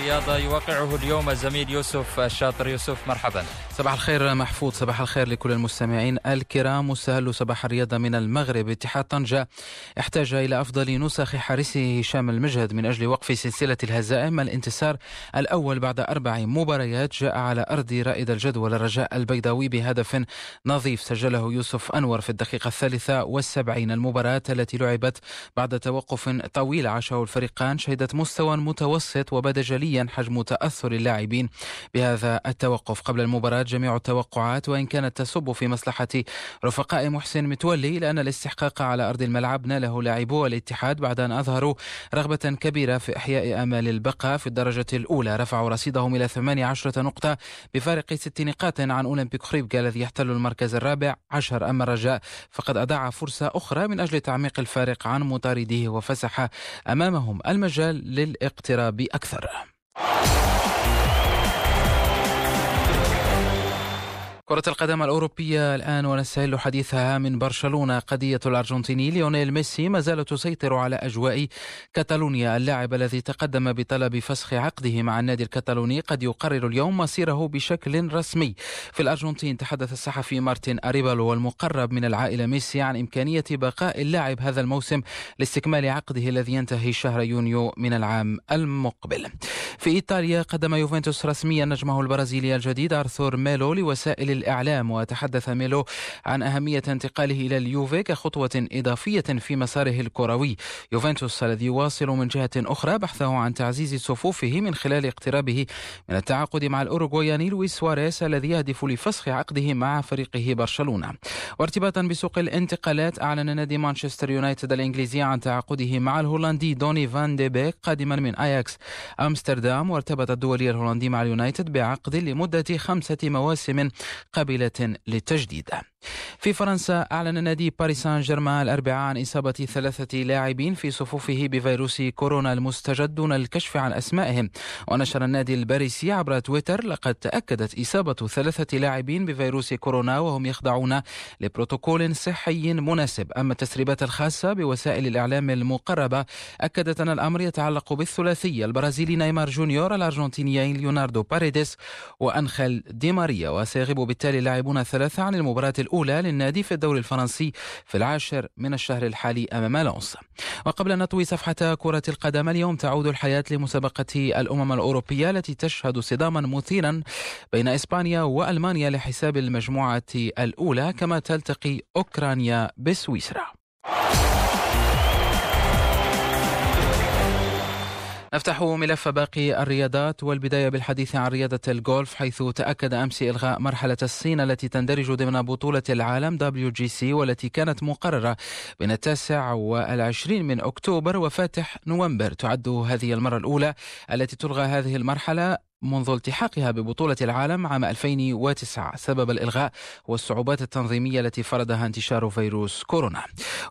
الرياضة يوقعه اليوم الزميل يوسف الشاطر. يوسف مرحبا. صباح الخير محفوظ صباح الخير لكل المستمعين الكرام. مستهل صباح الرياضة من المغرب. اتحاد طنجة احتاج إلى أفضل نسخ حارسه هشام المجهد من أجل وقف سلسلة الهزائم. الانتصار الأول بعد أربع مباريات جاء على أرض رائد الجدول الرجاء البيضاوي بهدف نظيف سجله يوسف أنور في الدقيقة الثالثة والسبعين. المباراة التي لعبت بعد توقف طويل عاشه الفريقان شهدت مستوى متوسط وبدأ جليا حجم تأثر اللاعبين بهذا التوقف. قبل المباراة جميع التوقعات وإن كانت تصب في مصلحة رفقاء محسن متولي لأن الاستحقاق على أرض الملعب ناله لاعبو الاتحاد بعد أن أظهروا رغبة كبيرة في إحياء آمال البقاء في الدرجة الأولى. رفعوا رصيدهم إلى 18 نقطة بفارق ست نقاط عن أولمبيك خريبكا الذي يحتل المركز الرابع عشر. أما الرجاء فقد أضاع فرصة أخرى من أجل تعميق الفارق عن مطارده وفسح أمامهم المجال للاقتراب أكثر. كرة القدم الأوروبية الآن ونستهل حديثها من برشلونة. قضية الأرجنتيني ليونيل ميسي ما زالت تسيطر على أجواء كاتالونيا. اللاعب الذي تقدم بطلب فسخ عقده مع النادي الكتالوني قد يقرر اليوم مصيره بشكل رسمي. في الأرجنتين تحدث الصحفي مارتن أريبالو والمقرب من العائلة ميسي عن إمكانية بقاء اللاعب هذا الموسم لاستكمال عقده الذي ينتهي شهر يونيو من العام المقبل. في إيطاليا قدم يوفنتوس رسميا نجمه البرازيلي الجديد أرثور ميلو لوسائل الإعلام وتحدث ميلو عن أهمية انتقاله إلى اليوفي كخطوة إضافية في مساره الكروي. يوفنتوس الذي يواصل من جهة أخرى بحثه عن تعزيز صفوفه من خلال اقترابه من التعاقد مع الأوروغوياني لويس سواريز الذي يهدف لفسخ عقده مع فريقه برشلونة. وارتباطا بسوق الانتقالات أعلن نادي مانشستر يونايتد الإنجليزي عن تعاقده مع الهولندي دوني فان دي بيك قادما من أياكس أمستردام. وارتبط الدولي الهولندي مع اليونايتد بعقد لمدة خمسة مواسم قابلة للتجديد. في فرنسا أعلن نادي باريس سان جيرمان الأربعاء عن إصابة ثلاثة لاعبين في صفوفه بفيروس كورونا المستجد دون الكشف عن أسمائهم. ونشر النادي الباريسي عبر تويتر لقد تأكدت إصابة ثلاثة لاعبين بفيروس كورونا وهم يخضعون لبروتوكول صحي مناسب. أما التسريبات الخاصة بوسائل الإعلام المقربة أكدت أن الأمر يتعلق بالثلاثي البرازيلي نيمار جونيور الأرجنتينيين ليوناردو باريديس وأنخيل دي ماريا. وسيغيب بالتالي اللاعبون ثلاثة عن المباراة الأولى للنادي في الدوري الفرنسي في العاشر من الشهر الحالي أمام لونس. وقبل أن نطوي صفحة كرة القدم اليوم تعود الحياة لمسابقة الأمم الأوروبية التي تشهد صداما مثيرا بين إسبانيا وألمانيا لحساب المجموعة الأولى كما تلتقي أوكرانيا بسويسرا. نفتح ملف باقي الرياضات والبداية بالحديث عن رياضة الجولف حيث تأكد أمس إلغاء مرحلة الصين التي تندرج ضمن بطولة العالم WGC والتي كانت مقررة بين التاسع والعشرين من أكتوبر وفاتح نوفمبر. تعد هذه المرة الأولى التي تلغى هذه المرحلة منذ التحاقها ببطولة العالم عام 2009 سبب الإلغاء والصعوبات التنظيمية التي فرضها انتشار فيروس كورونا.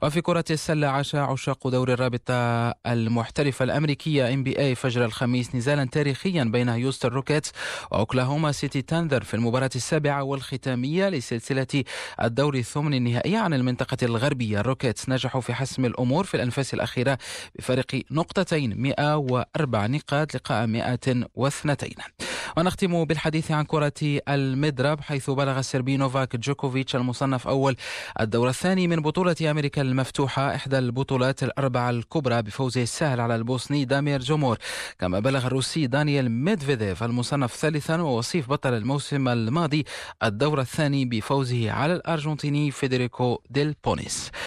وفي كرة السلة عاش عشاق دور الرابطة المحترفة الأمريكية NBA فجر الخميس نزالا تاريخيا بين هيوستن روكيتس وأوكلاهوما سيتي تاندر في المباراة السابعة والختامية لسلسلة الدور الثمن النهائي عن المنطقة الغربية. الروكيتس نجحوا في حسم الأمور في الأنفاس الأخيرة بفارق نقطتين 104 نقاط لقاء 102 ونختم بالحديث عن كرة المضرب حيث بلغ السربي نوفاك جوكوفيتش المصنف أول الدور الثاني من بطولة أمريكا المفتوحة إحدى البطولات الأربعة الكبرى بفوزه السهل على البوسني دامير جومور كما بلغ الروسي دانيال ميدفيديف المصنف ثالثا ووصيف بطل الموسم الماضي الدور الثاني بفوزه على الأرجنتيني فيدريكو ديل بونيس.